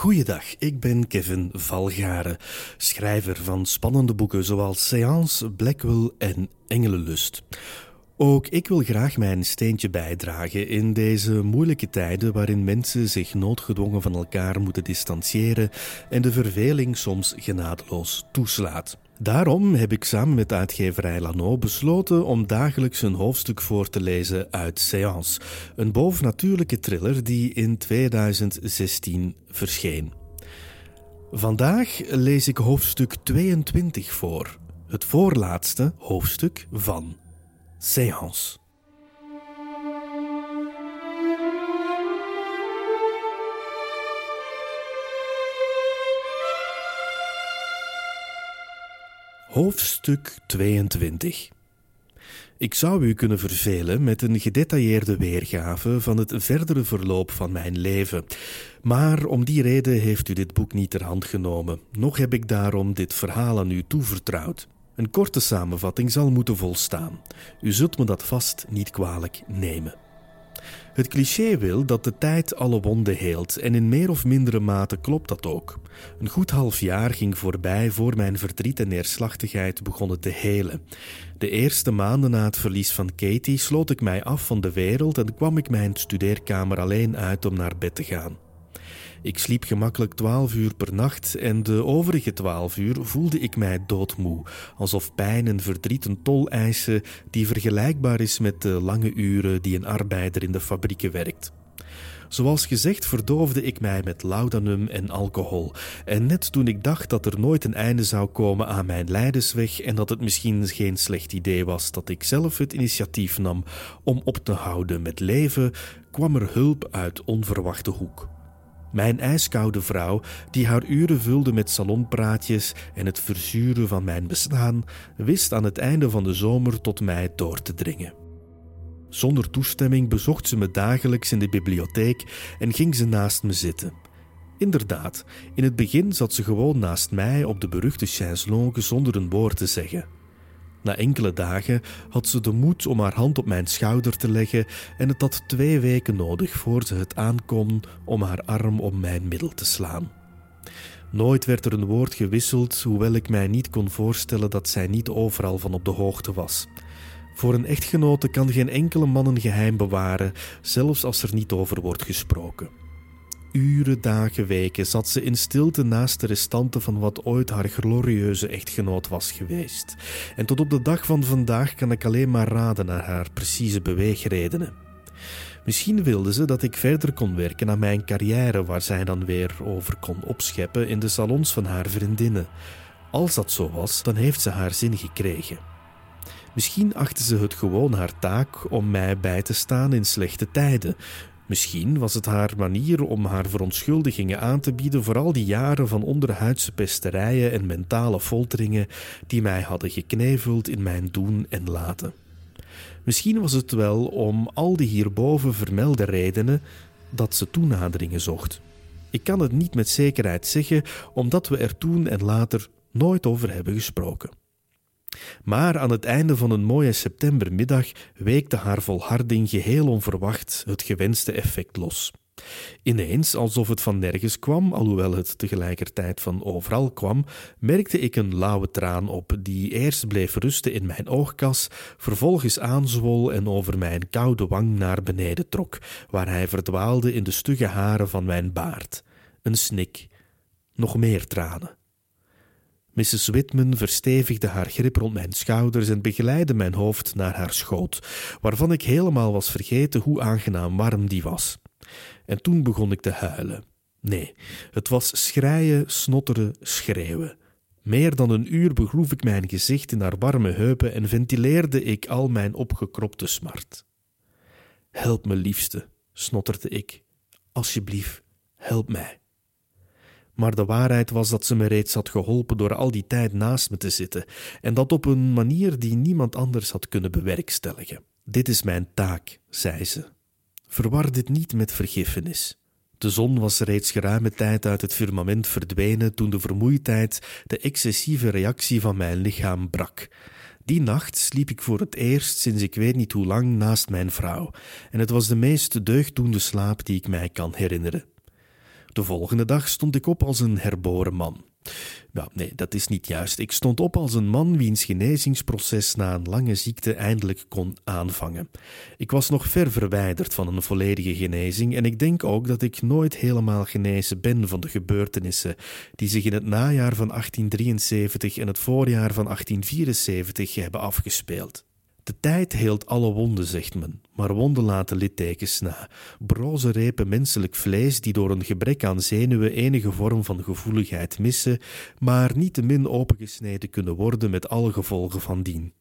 Goeiedag, ik ben Kevin Valgaren, schrijver van spannende boeken zoals Seance, Blackwell en Engelenlust. Ook ik wil graag mijn steentje bijdragen in deze moeilijke tijden waarin mensen zich noodgedwongen van elkaar moeten distancieren en de verveling soms genadeloos toeslaat. Daarom heb ik samen met uitgeverij Lano besloten om dagelijks een hoofdstuk voor te lezen uit Seance, een bovennatuurlijke thriller die in 2016 verscheen. Vandaag lees ik hoofdstuk 22 voor, het voorlaatste hoofdstuk van Seance. Hoofdstuk 22 Ik zou u kunnen vervelen met een gedetailleerde weergave van het verdere verloop van mijn leven. Maar om die reden heeft u dit boek niet ter hand genomen. Nog heb ik daarom dit verhaal aan u toevertrouwd. Een korte samenvatting zal moeten volstaan. U zult me dat vast niet kwalijk nemen. Het cliché wil dat de tijd alle wonden heelt en in meer of mindere mate klopt dat ook. Een goed half jaar ging voorbij voor mijn verdriet en neerslachtigheid begonnen te helen. De eerste maanden na het verlies van Katie sloot ik mij af van de wereld en kwam ik mijn studeerkamer alleen uit om naar bed te gaan. Ik sliep gemakkelijk twaalf uur per nacht en de overige twaalf uur voelde ik mij doodmoe, alsof pijn en verdriet een tol eisen die vergelijkbaar is met de lange uren die een arbeider in de fabrieken werkt. Zoals gezegd verdoofde ik mij met laudanum en alcohol. En net toen ik dacht dat er nooit een einde zou komen aan mijn lijdensweg en dat het misschien geen slecht idee was dat ik zelf het initiatief nam om op te houden met leven, kwam er hulp uit onverwachte hoek. Mijn ijskoude vrouw, die haar uren vulde met salonpraatjes en het verzuren van mijn bestaan, wist aan het einde van de zomer tot mij door te dringen. Zonder toestemming bezocht ze me dagelijks in de bibliotheek en ging ze naast me zitten. Inderdaad, in het begin zat ze gewoon naast mij op de beruchte chaiselongue zonder een woord te zeggen. Na enkele dagen had ze de moed om haar hand op mijn schouder te leggen en het had twee weken nodig voor ze het aankon om haar arm om mijn middel te slaan. Nooit werd er een woord gewisseld, hoewel ik mij niet kon voorstellen dat zij niet overal van op de hoogte was. Voor een echtgenote kan geen enkele man een geheim bewaren, zelfs als er niet over wordt gesproken. Uren, dagen, weken zat ze in stilte naast de restanten van wat ooit haar glorieuze echtgenoot was geweest. En tot op de dag van vandaag kan ik alleen maar raden naar haar precieze beweegredenen. Misschien wilde ze dat ik verder kon werken aan mijn carrière, waar zij dan weer over kon opscheppen in de salons van haar vriendinnen. Als dat zo was, dan heeft ze haar zin gekregen. Misschien achtte ze het gewoon haar taak om mij bij te staan in slechte tijden, Misschien was het haar manier om haar verontschuldigingen aan te bieden voor al die jaren van onderhuidse pesterijen en mentale folteringen die mij hadden gekneveld in mijn doen en laten. Misschien was het wel om al die hierboven vermelde redenen dat ze toenaderingen zocht. Ik kan het niet met zekerheid zeggen, omdat we er toen en later nooit over hebben gesproken. Maar aan het einde van een mooie septembermiddag weekte haar volharding geheel onverwacht het gewenste effect los. Ineens, alsof het van nergens kwam, alhoewel het tegelijkertijd van overal kwam, merkte ik een lauwe traan op, die eerst bleef rusten in mijn oogkas, vervolgens aanzwol en over mijn koude wang naar beneden trok, waar hij verdwaalde in de stugge haren van mijn baard. Een snik, nog meer tranen. Mrs. Whitman verstevigde haar grip rond mijn schouders en begeleidde mijn hoofd naar haar schoot, waarvan ik helemaal was vergeten hoe aangenaam warm die was. En toen begon ik te huilen. Nee, het was schreien, snotteren, schreeuwen. Meer dan een uur begroef ik mijn gezicht in haar warme heupen en ventileerde ik al mijn opgekropte smart. Help me, liefste, snotterde ik. Alsjeblieft, help mij. Maar de waarheid was dat ze me reeds had geholpen door al die tijd naast me te zitten, en dat op een manier die niemand anders had kunnen bewerkstelligen. Dit is mijn taak, zei ze. Verwar dit niet met vergiffenis. De zon was reeds geruime tijd uit het firmament verdwenen toen de vermoeidheid, de excessieve reactie van mijn lichaam brak. Die nacht sliep ik voor het eerst sinds ik weet niet hoe lang naast mijn vrouw, en het was de meest deugddoende slaap die ik mij kan herinneren. De volgende dag stond ik op als een herboren man. Nou, nee, dat is niet juist. Ik stond op als een man wiens genezingsproces na een lange ziekte eindelijk kon aanvangen. Ik was nog ver verwijderd van een volledige genezing en ik denk ook dat ik nooit helemaal genezen ben van de gebeurtenissen die zich in het najaar van 1873 en het voorjaar van 1874 hebben afgespeeld. De tijd heelt alle wonden, zegt men, maar wonden laten littekens na. Broze repen menselijk vlees die door een gebrek aan zenuwen enige vorm van gevoeligheid missen, maar niet te min opengesneden kunnen worden met alle gevolgen van dien.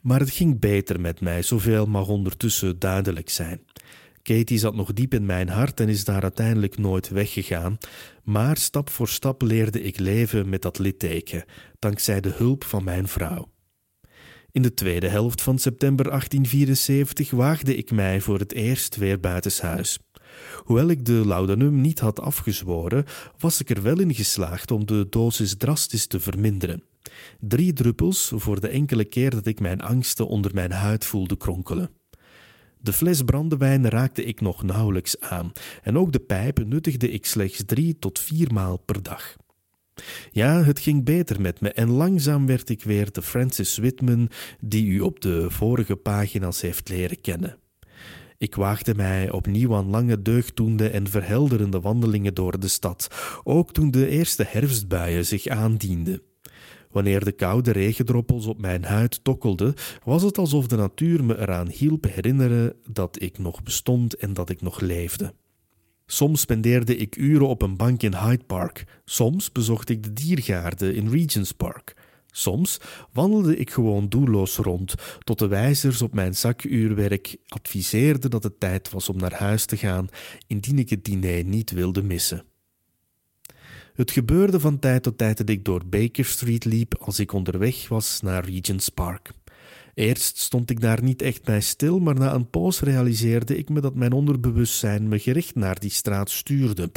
Maar het ging beter met mij, zoveel mag ondertussen duidelijk zijn. Katie zat nog diep in mijn hart en is daar uiteindelijk nooit weggegaan, maar stap voor stap leerde ik leven met dat litteken, dankzij de hulp van mijn vrouw. In de tweede helft van september 1874 waagde ik mij voor het eerst weer buitenshuis. Hoewel ik de laudanum niet had afgezworen, was ik er wel in geslaagd om de dosis drastisch te verminderen. Drie druppels voor de enkele keer dat ik mijn angsten onder mijn huid voelde kronkelen. De fles brandewijn raakte ik nog nauwelijks aan, en ook de pijp nuttigde ik slechts drie tot vier maal per dag. Ja, het ging beter met me en langzaam werd ik weer de Francis Whitman die u op de vorige pagina's heeft leren kennen. Ik waagde mij opnieuw aan lange deugddoende en verhelderende wandelingen door de stad, ook toen de eerste herfstbuien zich aandienden. Wanneer de koude regendroppels op mijn huid tokkelden, was het alsof de natuur me eraan hielp herinneren dat ik nog bestond en dat ik nog leefde. Soms spendeerde ik uren op een bank in Hyde Park. Soms bezocht ik de diergaarden in Regent's Park. Soms wandelde ik gewoon doelloos rond, tot de wijzers op mijn zakuurwerk adviseerden dat het tijd was om naar huis te gaan, indien ik het diner niet wilde missen. Het gebeurde van tijd tot tijd dat ik door Baker Street liep als ik onderweg was naar Regent's Park. Eerst stond ik daar niet echt bij stil, maar na een poos realiseerde ik me dat mijn onderbewustzijn me gericht naar die straat stuurde.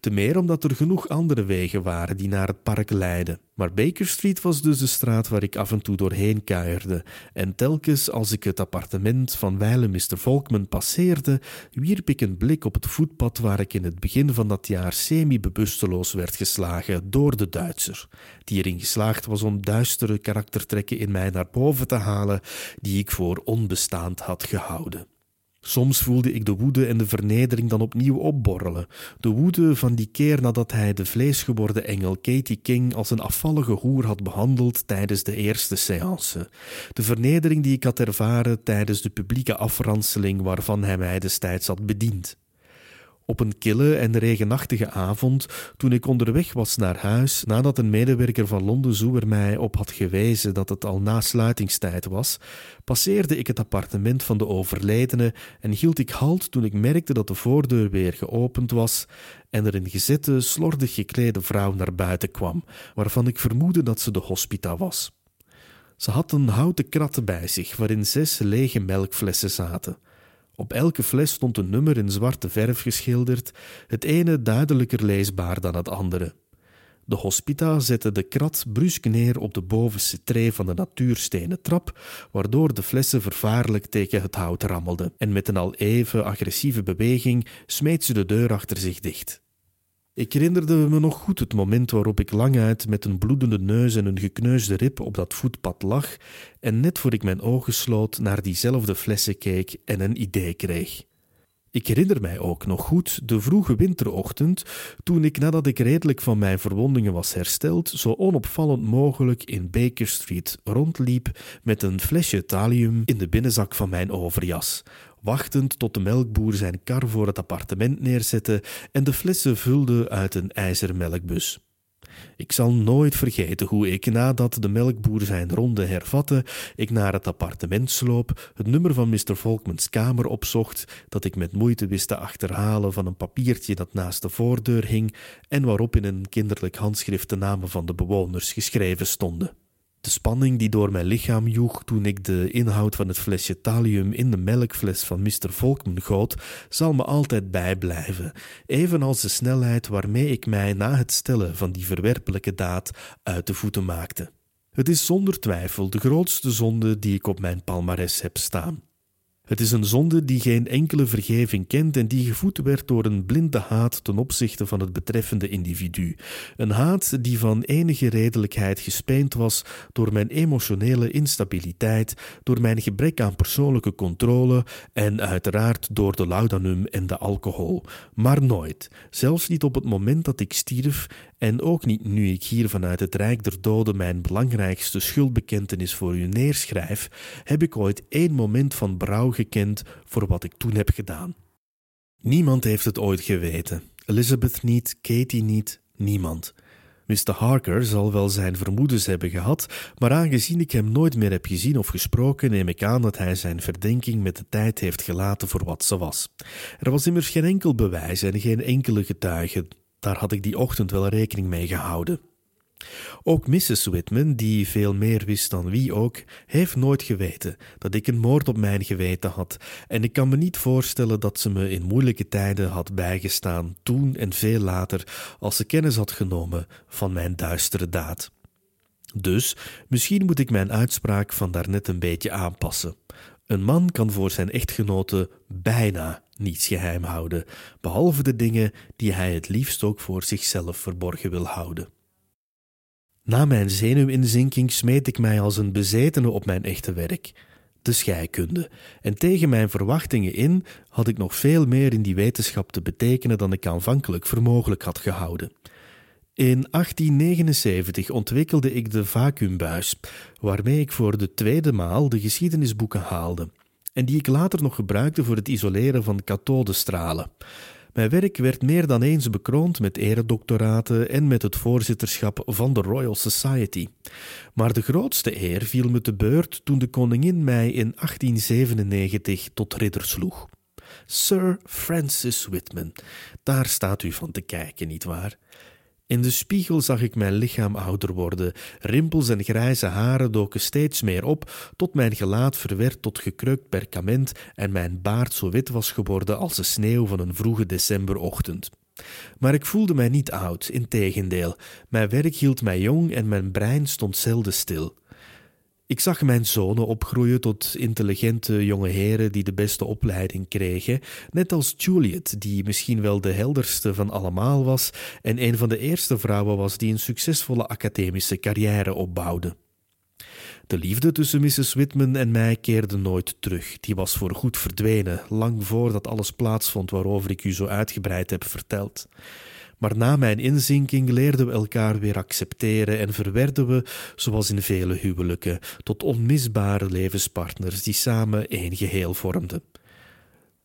Te meer omdat er genoeg andere wegen waren die naar het park leidden. Maar Baker Street was dus de straat waar ik af en toe doorheen kuierde, en telkens als ik het appartement van wijle Mr. Volkman passeerde, wierp ik een blik op het voetpad waar ik in het begin van dat jaar semi-bewusteloos werd geslagen door de Duitser, die erin geslaagd was om duistere karaktertrekken in mij naar boven te halen die ik voor onbestaand had gehouden. Soms voelde ik de woede en de vernedering dan opnieuw opborrelen. De woede van die keer nadat hij de vleesgeworden engel Katie King als een afvallige hoer had behandeld tijdens de eerste séance. De vernedering die ik had ervaren tijdens de publieke afranseling waarvan hij mij destijds had bediend. Op een kille en regenachtige avond, toen ik onderweg was naar huis, nadat een medewerker van Londen mij op had gewezen dat het al na sluitingstijd was, passeerde ik het appartement van de overledene en hield ik halt toen ik merkte dat de voordeur weer geopend was en er een gezette, slordig geklede vrouw naar buiten kwam, waarvan ik vermoedde dat ze de hospita was. Ze had een houten krat bij zich, waarin zes lege melkflessen zaten. Op elke fles stond een nummer in zwarte verf geschilderd, het ene duidelijker leesbaar dan het andere. De hospita zette de krat brusk neer op de bovenste tree van de natuurstenen trap, waardoor de flessen vervaarlijk tegen het hout rammelden, en met een al even agressieve beweging smeet ze de deur achter zich dicht. Ik herinnerde me nog goed het moment waarop ik languit met een bloedende neus en een gekneusde rib op dat voetpad lag en net voor ik mijn ogen sloot naar diezelfde flessen keek en een idee kreeg. Ik herinner mij ook nog goed de vroege winterochtend toen ik nadat ik redelijk van mijn verwondingen was hersteld, zo onopvallend mogelijk in Baker Street rondliep met een flesje thallium in de binnenzak van mijn overjas, wachtend tot de melkboer zijn kar voor het appartement neerzette en de flessen vulde uit een ijzeren melkbus. Ik zal nooit vergeten hoe ik, nadat de melkboer zijn ronde hervatte, ik naar het appartement sloop, het nummer van Mr. Volkmans kamer opzocht, dat ik met moeite wist te achterhalen van een papiertje dat naast de voordeur hing en waarop in een kinderlijk handschrift de namen van de bewoners geschreven stonden. De spanning die door mijn lichaam joeg toen ik de inhoud van het flesje thallium in de melkfles van Mr. Volkman goot, zal me altijd bijblijven, evenals de snelheid waarmee ik mij na het stellen van die verwerpelijke daad uit de voeten maakte. Het is zonder twijfel de grootste zonde die ik op mijn palmares heb staan. Het is een zonde die geen enkele vergeving kent en die gevoed werd door een blinde haat ten opzichte van het betreffende individu. Een haat die van enige redelijkheid gespeend was door mijn emotionele instabiliteit, door mijn gebrek aan persoonlijke controle en uiteraard door de laudanum en de alcohol. Maar nooit, zelfs niet op het moment dat ik stierf en ook niet nu ik hier vanuit het Rijk der Doden mijn belangrijkste schuldbekentenis voor u neerschrijf, heb ik ooit één moment van berouw gekend voor wat ik toen heb gedaan. Niemand heeft het ooit geweten. Elizabeth niet, Katie niet, niemand. Mr. Harker zal wel zijn vermoedens hebben gehad, maar aangezien ik hem nooit meer heb gezien of gesproken, neem ik aan dat hij zijn verdenking met de tijd heeft gelaten voor wat ze was. Er was immers geen enkel bewijs en geen enkele getuige. Daar had ik die ochtend wel rekening mee gehouden. Ook Mrs. Whitman, die veel meer wist dan wie ook, heeft nooit geweten dat ik een moord op mijn geweten had, en ik kan me niet voorstellen dat ze me in moeilijke tijden had bijgestaan, toen en veel later, als ze kennis had genomen van mijn duistere daad. Dus misschien moet ik mijn uitspraak van daarnet een beetje aanpassen. Een man kan voor zijn echtgenote bijna niets geheim houden, behalve de dingen die hij het liefst ook voor zichzelf verborgen wil houden. Na mijn zenuwinzinking smeet ik mij als een bezetene op mijn echte werk, de scheikunde, en tegen mijn verwachtingen in had ik nog veel meer in die wetenschap te betekenen dan ik aanvankelijk voor mogelijk had gehouden. In 1879 ontwikkelde ik de vacuümbuis, waarmee ik voor de tweede maal de geschiedenisboeken haalde, en die ik later nog gebruikte voor het isoleren van kathodestralen. Mijn werk werd meer dan eens bekroond met eredoctoraten en met het voorzitterschap van de Royal Society. Maar de grootste eer viel me te beurt toen de koningin mij in 1897 tot ridder sloeg. Sir Francis Whitman, daar staat u van te kijken, nietwaar? In de spiegel zag ik mijn lichaam ouder worden. Rimpels en grijze haren doken steeds meer op, tot mijn gelaat verwerd tot gekreukt perkament en mijn baard zo wit was geworden als de sneeuw van een vroege decemberochtend. Maar ik voelde mij niet oud, integendeel. Mijn werk hield mij jong en mijn brein stond zelden stil. Ik zag mijn zonen opgroeien tot intelligente jonge heren die de beste opleiding kregen, net als Juliet, die misschien wel de helderste van allemaal was en een van de eerste vrouwen was die een succesvolle academische carrière opbouwde. De liefde tussen Mrs. Whitman en mij keerde nooit terug. Die was voorgoed verdwenen, lang voordat alles plaatsvond waarover ik u zo uitgebreid heb verteld. Maar na mijn inzinking leerden we elkaar weer accepteren en verwerden we, zoals in vele huwelijken, tot onmisbare levenspartners die samen één geheel vormden.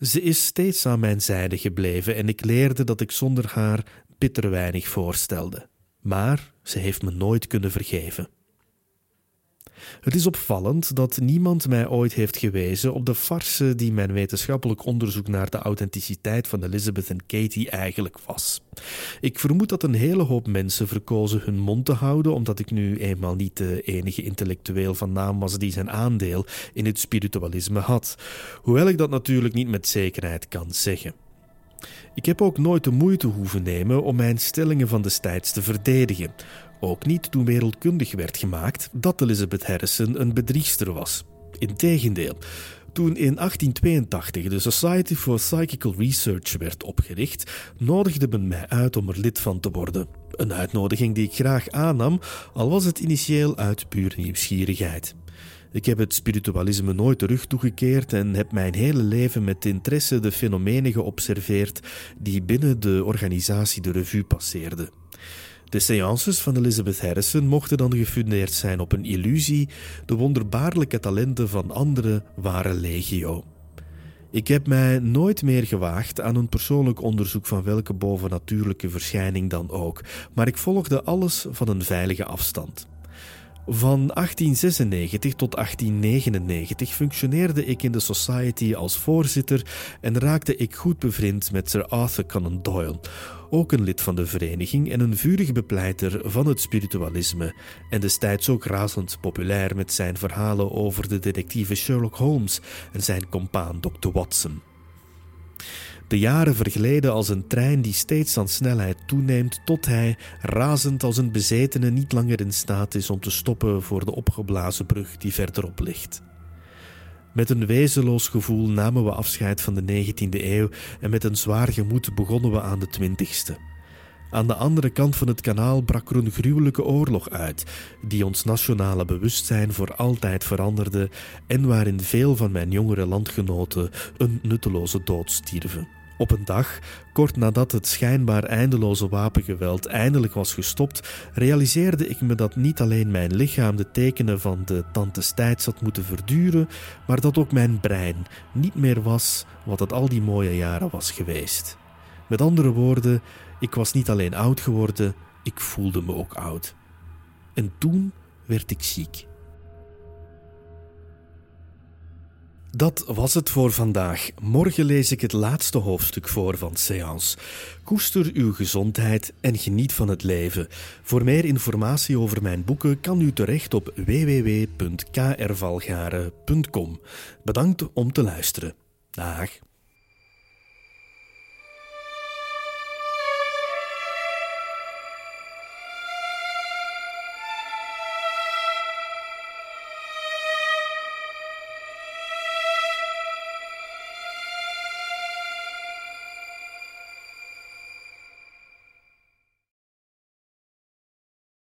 Ze is steeds aan mijn zijde gebleven en ik leerde dat ik zonder haar bitter weinig voorstelde. Maar ze heeft me nooit kunnen vergeven. Het is opvallend dat niemand mij ooit heeft gewezen op de farse die mijn wetenschappelijk onderzoek naar de authenticiteit van Elizabeth en Katie eigenlijk was. Ik vermoed dat een hele hoop mensen verkozen hun mond te houden, omdat ik nu eenmaal niet de enige intellectueel van naam was die zijn aandeel in het spiritualisme had, hoewel ik dat natuurlijk niet met zekerheid kan zeggen. Ik heb ook nooit de moeite hoeven nemen om mijn stellingen van destijds te verdedigen. Ook niet toen wereldkundig werd gemaakt dat Elizabeth Harrison een bedriegster was. Integendeel, toen in 1882 de Society for Psychical Research werd opgericht, nodigde men mij uit om er lid van te worden. Een uitnodiging die ik graag aannam, al was het initieel uit pure nieuwsgierigheid. Ik heb het spiritualisme nooit terug toegekeerd en heb mijn hele leven met interesse de fenomenen geobserveerd die binnen de organisatie de revue passeerden. De seances van Elizabeth Harrison mochten dan gefundeerd zijn op een illusie, de wonderbaarlijke talenten van anderen waren legio. Ik heb mij nooit meer gewaagd aan een persoonlijk onderzoek van welke bovennatuurlijke verschijning dan ook, maar ik volgde alles van een veilige afstand. Van 1896 tot 1899 functioneerde ik in de Society als voorzitter en raakte ik goed bevriend met Sir Arthur Conan Doyle, ook een lid van de vereniging en een vurig bepleiter van het spiritualisme, en destijds ook razend populair met zijn verhalen over de detectieve Sherlock Holmes en zijn compaan Dr. Watson. De jaren vergleden als een trein die steeds aan snelheid toeneemt, tot hij, razend als een bezetene, niet langer in staat is om te stoppen voor de opgeblazen brug die verderop ligt. Met een wezenloos gevoel namen we afscheid van de 19e eeuw en met een zwaar gemoed begonnen we aan de 20e. Aan de andere kant van het kanaal brak er een gruwelijke oorlog uit, die ons nationale bewustzijn voor altijd veranderde en waarin veel van mijn jongere landgenoten een nutteloze dood stierven. Op een dag, kort nadat het schijnbaar eindeloze wapengeweld eindelijk was gestopt, realiseerde ik me dat niet alleen mijn lichaam de tekenen van de tantes tijds had moeten verduren, maar dat ook mijn brein niet meer was wat het al die mooie jaren was geweest. Met andere woorden, ik was niet alleen oud geworden, ik voelde me ook oud. En toen werd ik ziek. Dat was het voor vandaag. Morgen lees ik het laatste hoofdstuk voor van Seance. Koester uw gezondheid en geniet van het leven. Voor meer informatie over mijn boeken kan u terecht op www.krvalgaren.com. Bedankt om te luisteren. Dag.